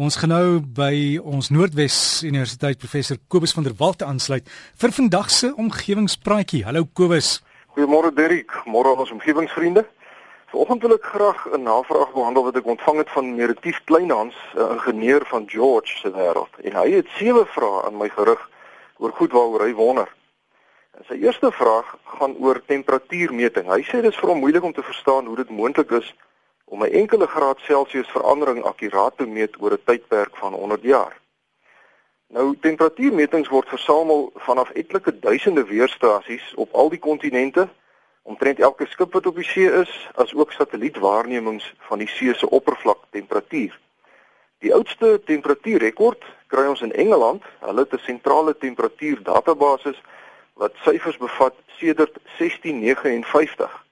Ons genou by ons Noordwes Universiteit professor Kobus van der Walt aansluit vir vandag se omgewingspraatjie. Hallo Kobus. Goeiemôre Derrick, môre ons omgewingsvriende. Vanoggend wil ek graag 'n navraag behandel wat ek ontvang het van Meritief Kleinhans, 'n ingenieur van George se wêreld. En hy het sewe vrae aan my gerig oor goed waaroor hy wonder. En sy eerste vraag gaan oor temperatuurmeting. Hy sê dit is vir hom moeilik om te verstaan hoe dit moontlik is om 'n enkele graad Celsius verandering akkuraat te meet oor 'n tydperk van 100 jaar. Nou temperatuurmetings word versamel vanaf etlike duisende weerstasies op al die kontinente, omtrent elke skip wat op die see is, as ook satellietwaarnemings van die see se oppervlaktemperatuur. Die oudste temperatuurrekord kry ons in Engeland. Hulle het 'n sentrale temperatuurdatabase wat syfers bevat sedert 1659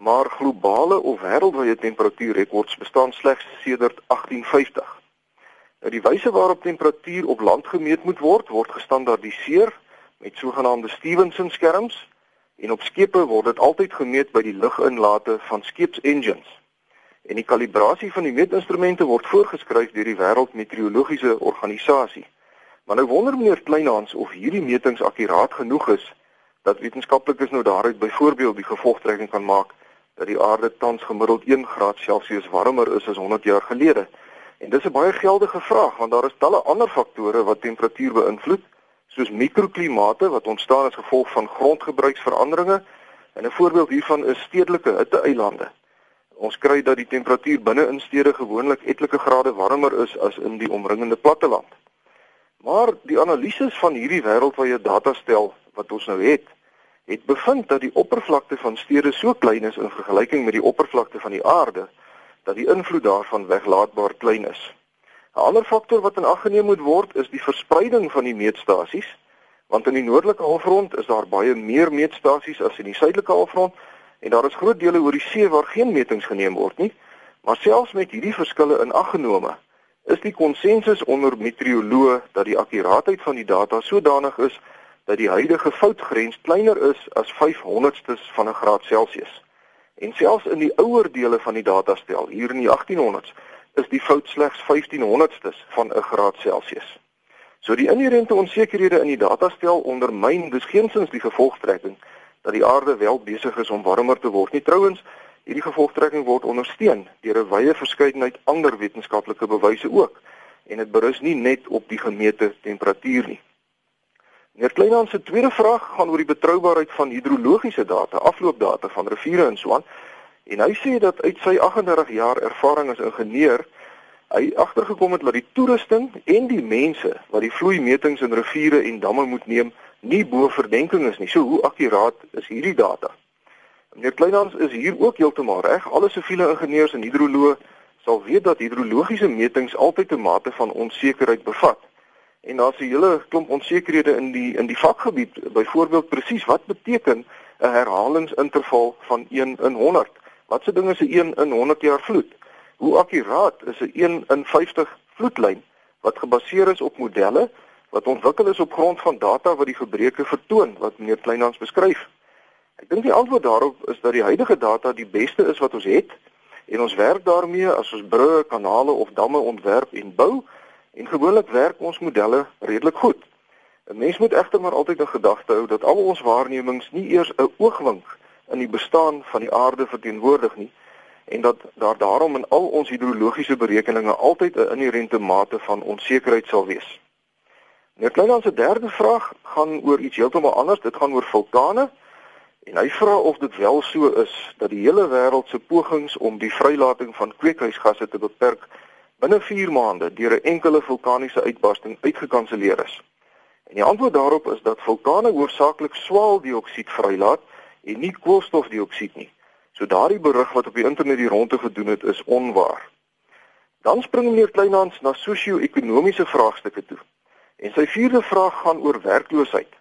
maar globale of wêreldwye temperatuurrekords bestaan slegs sedert 1850. Nou die wyse waarop temperatuur op land gemeet moet word, word gestandaardiseer met sogenaamde Stevenson skerms en op skepe word dit altyd gemeet by die luginlate van skeepsengines. En die kalibrasie van die meetinstrumente word voorgeskryf deur die Wêreldmeteorologiese Organisasie. Maar nou wonder meneer Kleinhans of hierdie metings akkuraat genoeg is dat wetenskaplikes nou daaruit byvoorbeeld die gevolgtrekking kan maak dat die aarde tans gemiddeld 1 graad Celsius warmer is as 100 jaar gelede. En dis 'n baie geldige vraag want daar is talle ander faktore wat temperatuur beïnvloed, soos mikroklimate wat ontstaan as gevolg van grondgebruiksveranderinge. En 'n voorbeeld hiervan is stedelike hitte-eilande. Ons kry dat die temperatuur binne in stede gewoonlik etlike grade warmer is as in die omringende platteland. Maar die analises van hierdie wêreldwye datastel wat ons nou het, het bevind dat die oppervlakte van stede so klein is in vergelyking met die oppervlakte van die aarde dat die invloed daarvan weglaatbaar klein is. 'n Ander faktor wat in ag geneem moet word is die verspreiding van die meetstasies, want in die noordelike halfrond is daar baie meer meetstasies as in die suidelike halfrond en daar is groot dele oor die see waar geen metings geneem word nie. Maar selfs met hierdie verskille in ag genome, is die konsensus onder meteoroloë dat die akkuraatheid van die data sodanig is dat die huidige foutgrens kleiner is as 500stes van 'n graad Celsius. En selfs in die ouer dele van die datastel, hier in die 1800s, is die fout slegs 1500stes van 'n graad Celsius. So die inherente onsekerhede in die datastel ondermyn dus geensins die gevolgtrekking dat die aarde wel besig is om warmer te word. Nie trouens, hierdie gevolgtrekking word ondersteun deur 'n wye verskeidenheid ander wetenskaplike bewyse ook en dit berus nie net op die gemete temperatuur nie. Meneer Kleinhans se tweede vraag gaan oor die betroubaarheid van hidrologiese data, afloopdata van riviere en so aan. En hy sê dat uit sy 38 jaar ervaring as ingenieur, hy agtergekom het dat die toerusting en die mense wat die vloeimetings in riviere en damme moet neem, nie bo verdenking is nie. So hoe akkuraat is hierdie data? Meneer Kleinhans is hier ook heeltemal reg. Alle siviele ingenieurs en hidroloë sal weet dat hidrologiese metings altyd 'n mate van onsekerheid bevat. En daar's 'n hele klomp onsekerhede in die in die vakgebied. Byvoorbeeld presies wat beteken 'n herhalingsinterval van 1 in 100? Wat se ding is 'n 1 in 100 jaar vloed? Hoe akkuraat is 'n 1 in 50 vloedlyn wat gebaseer is op modelle wat ontwikkel is op grond van data wat die gebreke vertoon wat meneer Kleinhans beskryf? Ek dink die antwoord daarop is dat die huidige data die beste is wat ons het en ons werk daarmee as ons brûe, kanale of damme ontwerp en bou En gewoonlik werk ons modelle redelik goed. 'n Mens moet egter maar altyd in gedagte hou dat al ons waarnemings nie eers 'n oogwink in die bestaan van die aarde verteenwoordig nie en dat daar daarom in al ons hidrologiese berekeninge altyd 'n inherente mate van onsekerheid sal wees. Nou klein ons derde vraag gaan oor iets heeltemal anders. Dit gaan oor vulkane. En hy vra of dit wel so is dat die hele wêreld se pogings om die vrylating van kweekhuisgasse te beperk binne 4 maande deur 'n enkele vulkaniese uitbarsting uitgekanselleer is. En die antwoord daarop is dat vulkane hoofsaaklik swaweldioksied vrylaat en nie koolstofdioksied nie. So daardie berig wat op die internet die ronde gedoen het is onwaar. Dan spring meneer Kleinhans na sosio-ekonomiese vraagstukke toe. En sy vierde vraag gaan oor werkloosheid.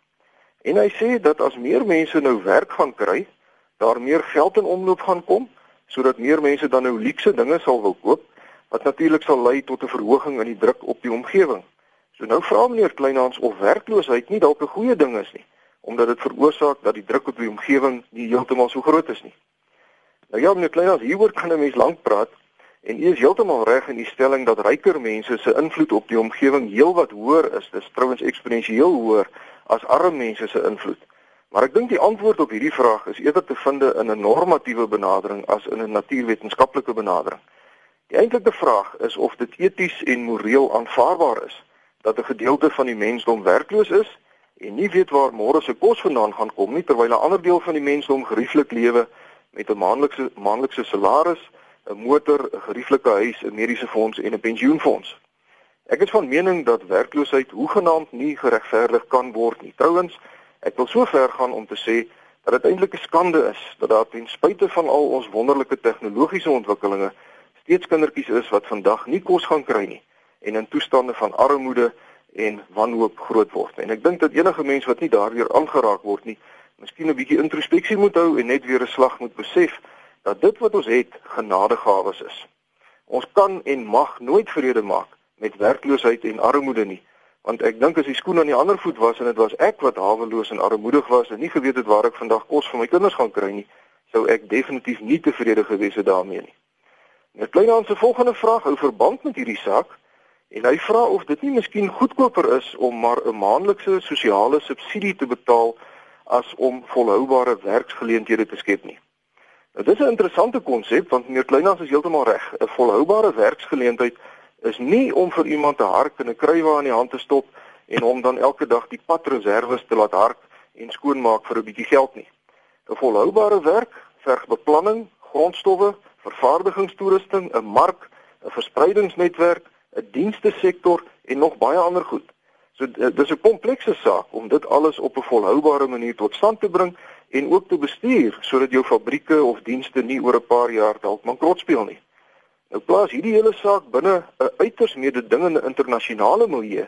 En hy sê dat as meer mense nou werk gaan kry, daar meer geld in omloop gaan kom sodat meer mense dan nou luukse dinge sal wil koop wat natuurlik sal lei tot 'n verhoging in die druk op die omgewing. So nou vra meneer Kleinhans of werkloosheid nie dalk 'n goeie ding is nie, omdat dit veroorsaak dat die druk op die omgewing nie heeltemal so groot is nie. Nou ja, meneer Kleinhans, hieroor kan 'n mens lank praat En u is heeltemal reg in die stelling dat ryker mense se invloed op die omgewing heelwat hoër is. Dis trouens eksponensieel hoër as arme mense se invloed. Maar ek dink die antwoord op hierdie vraag is eerder te vind in 'n normatiewe benadering as in 'n natuurwetenskaplike benadering. Die eintlike vraag is of dit eties en moreel aanvaarbaar is dat 'n gedeelte van die mensdom werkloos is en nie weet waar môre se kos vandaan gaan kom nie terwyl 'n ander deel van die mensdom gerieflik lewe met 'n maandelikse maandelikse salaris 'n motor, 'n gerieflike huis, 'n mediese fonds en 'n pensioenfonds. Ek is van mening dat werkloosheid hoegenaamd nie geregverdig kan word nie. Trouwens, ek wil so ver gaan om te sê dat dit eintlik 'n skande is dat daar ten spyte van al ons wonderlike tegnologiese ontwikkelinge steeds kindertjies is wat vandag nie kos gaan kry nie en in toestande van armoede en wanhoop groot word. En ek dink dat enige mens wat nie daardeur aangeraak word nie, miskien 'n bietjie introspeksie moet hou en net weer 'n slag moet besef dat dit wat ons het genadegawes is. Ons kan en mag nooit vrede maak met werkloosheid en armoede nie, want ek dink as die skoen aan die ander voet was en dit was ek wat haweloos en armoedig was en nie geweet het waar ek vandag kos vir my kinders gaan kry nie, sou ek definitief nie tevrede gewees het daarmee nie. Net klein aan se volgende vraag hou verband met hierdie saak en hy vra of dit nie miskien goedkoper is om maar 'n maandelikse sosiale subsidie te betaal as om volhoubare werksgeleenthede te skep nie. Nou dis 'n interessante konsep want meneer Kleinans is heeltemal reg. 'n Volhoubare werksgeleentheid is nie om vir iemand te hark en 'n kruiwa in die hand te stop en hom dan elke dag die padreserwes te laat hark en skoonmaak vir 'n bietjie geld nie. 'n Volhoubare werk verg beplanning, grondstowwe, vervaardigingstoerusting, 'n mark, 'n verspreidingsnetwerk, 'n dienste sektor en nog baie ander goed. So dis 'n komplekse saak om dit alles op 'n volhoubare manier tot stand te bring en ook te bestuur sodat jou fabrieke of dienste nie oor 'n paar jaar dalk bankrot speel nie. Nou plaas hierdie hele saak binne 'n uiters mededingende internasionale milieu,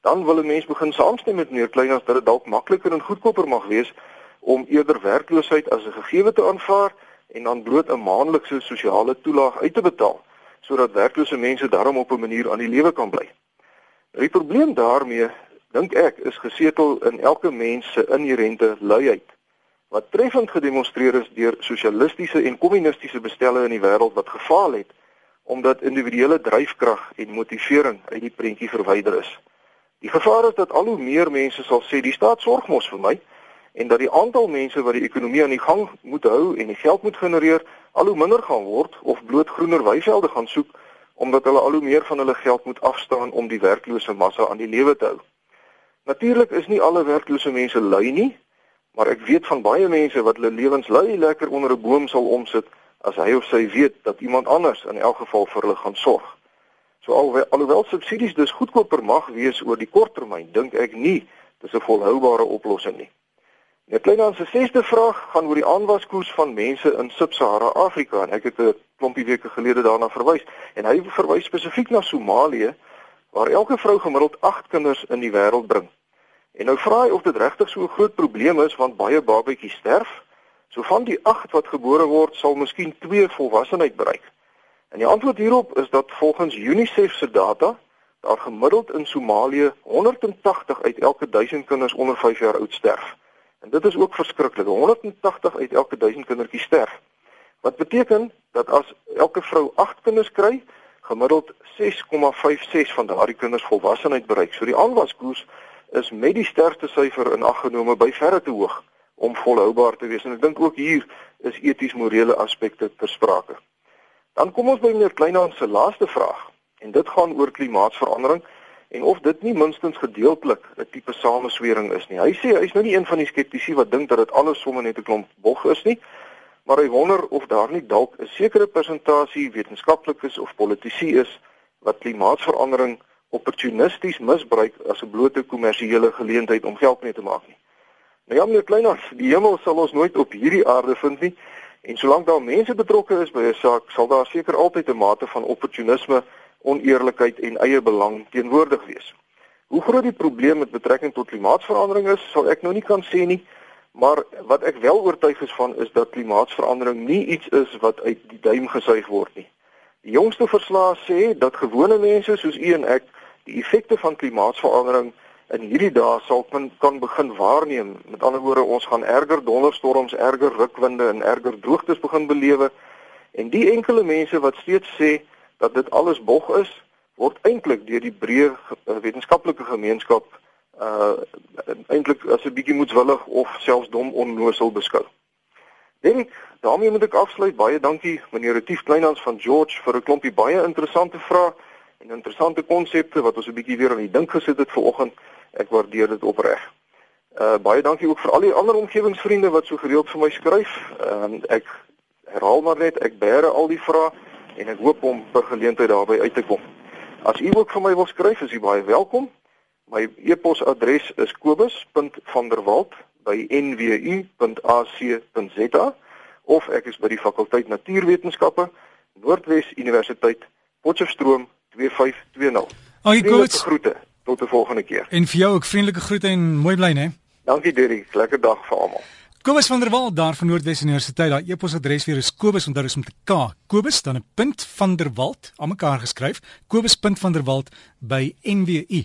dan wil 'n mens begin saamstem met meneer Kleinans dat dit dalk makliker en goedkoper mag wees om eerder werkloosheid as 'n gegewe te aanvaar en dan bloot 'n maandelikse sosiale toelaag uit te betaal sodat werklose mense daarom op 'n manier aan die lewe kan bly. Die probleem daarmee, dink ek, is gesetel in elke mens se inherente luiheid wat treffend gedemonstreer is deur sosialistiese en kommunistiese bestelle in die wêreld wat gefaal het omdat individuele dryfkrag en motivering uit die prentjie verwyder is. Die gevaar is dat al hoe meer mense sal sê die staat sorg mos vir my en dat die aantal mense wat die ekonomie aan die gang moet hou en die geld moet genereer al hoe minder gaan word of bloot groener weivelde gaan soek omdat hulle al hoe meer van hulle geld moet afstaan om die werklose massa aan die lewe te hou. Natuurlik is nie alle werklose mense lui nie Maar ek weet van baie mense wat hulle lewens lui lekker onder 'n boom sal omsit as hy of sy weet dat iemand anders in elk geval vir hulle gaan sorg. So alhoewel, alhoewel subsidies dus goedkoper mag wees oor die kort termyn, dink ek nie dis 'n volhoubare oplossing nie. Net klein aan se sesde vraag gaan oor die aanwaskoers van mense in Sub-Sahara Afrika en ek het 'n klompie weke gelede daarna verwys en hy verwys spesifiek na Somalië waar elke vrou gemiddeld 8 kinders in die wêreld bring. En nou vra hy of dit regtig so 'n groot probleem is want baie babetjies sterf. So van die 8 wat gebore word, sal miskien 2 volwassenheid bereik. En die antwoord hierop is dat volgens UNICEF se data daar gemiddeld in Somalië 180 uit elke 1000 kinders onder 5 jaar oud sterf. En dit is ook verskriklik. 180 uit elke 1000 kindertjies sterf. Wat beteken dat as elke vrou 8 kinders kry, gemiddeld 6,56 van daardie kinders volwassenheid bereik. So die aanwaskoers is met die sterfte syfer in ag genome by verre te hoog om volhoubaar te wees en ek dink ook hier is eties morele aspekte ter sprake. Dan kom ons by meneer Kleinhans se laaste vraag en dit gaan oor klimaatsverandering en of dit nie minstens gedeeltelik 'n tipe sameswering is nie. Hy sê hy is nou nie een van die skeptici wat dink dat dit alles sommer net 'n klomp bog is nie, maar hy wonder of daar nie dalk 'n sekere persentasie wetenskaplikes of politici is wat klimaatsverandering opportunisties misbruik as 'n blote kommersiële geleentheid om geld mee te maak nie. Nou ja, meneer Kleinhans, die hemel sal ons nooit op hierdie aarde vind nie en solank daar mense betrokke is by 'n saak, sal daar seker altyd 'n mate van opportunisme, oneerlikheid en eie belang teenwoordig wees. Hoe groot die probleem met betrekking tot klimaatsverandering is, sal ek nou nie kan sê nie, maar wat ek wel oortuig is van is dat klimaatsverandering nie iets is wat uit die duim gesuig word nie. Die jongste verslae sê dat gewone mense soos u en ek die effekte van klimaatsverandering in hierdie dae sal kan, kan begin waarneem. Met ander woorde, ons gaan erger donderstorms, erger rukwinde en erger droogtes begin belewe En die enkele mense wat steeds sê dat dit alles bog is, word eintlik deur die breë uh, wetenskaplike gemeenskap uh eintlik as 'n bietjie moedswillig of selfs dom onnoosel beskou. Dink, daarmee moet ek afsluit. Baie dankie meneer Retief Kleinhans van George vir 'n klompie baie interessante vrae en interessante konsepte wat ons 'n bietjie weer aan die dink gesit het vanoggend. Ek waardeer dit opreg. Uh baie dankie ook vir al die ander omgewingsvriende wat so gereeld vir my skryf. Ehm uh, ek herhaal maar net, ek bære al die vrae en ek hoop om per geleentheid daarby uit te kom. As u ook vir my wil skryf, is u baie welkom. My e-posadres is kobus.vanderwalt@nwu.ac.za of ek is by die fakulteit Natuurwetenskappe, Noordwes Universiteit, Potchefstroom 2520. Ag, goed. Groete. Tot 'n volgende keer. En vir jou ook vriendelike groete en mooi bly, né? Dankie Derrick. Lekker dag vir almal. Kobus van der Walt daar van Noordwes Universiteit. Daai e-posadres weer is Kobus onthou is met 'n K. Kobus dan 'n punt van der Walt, almekaar geskryf. Kobus.vanderwalt by nwu.ac.za.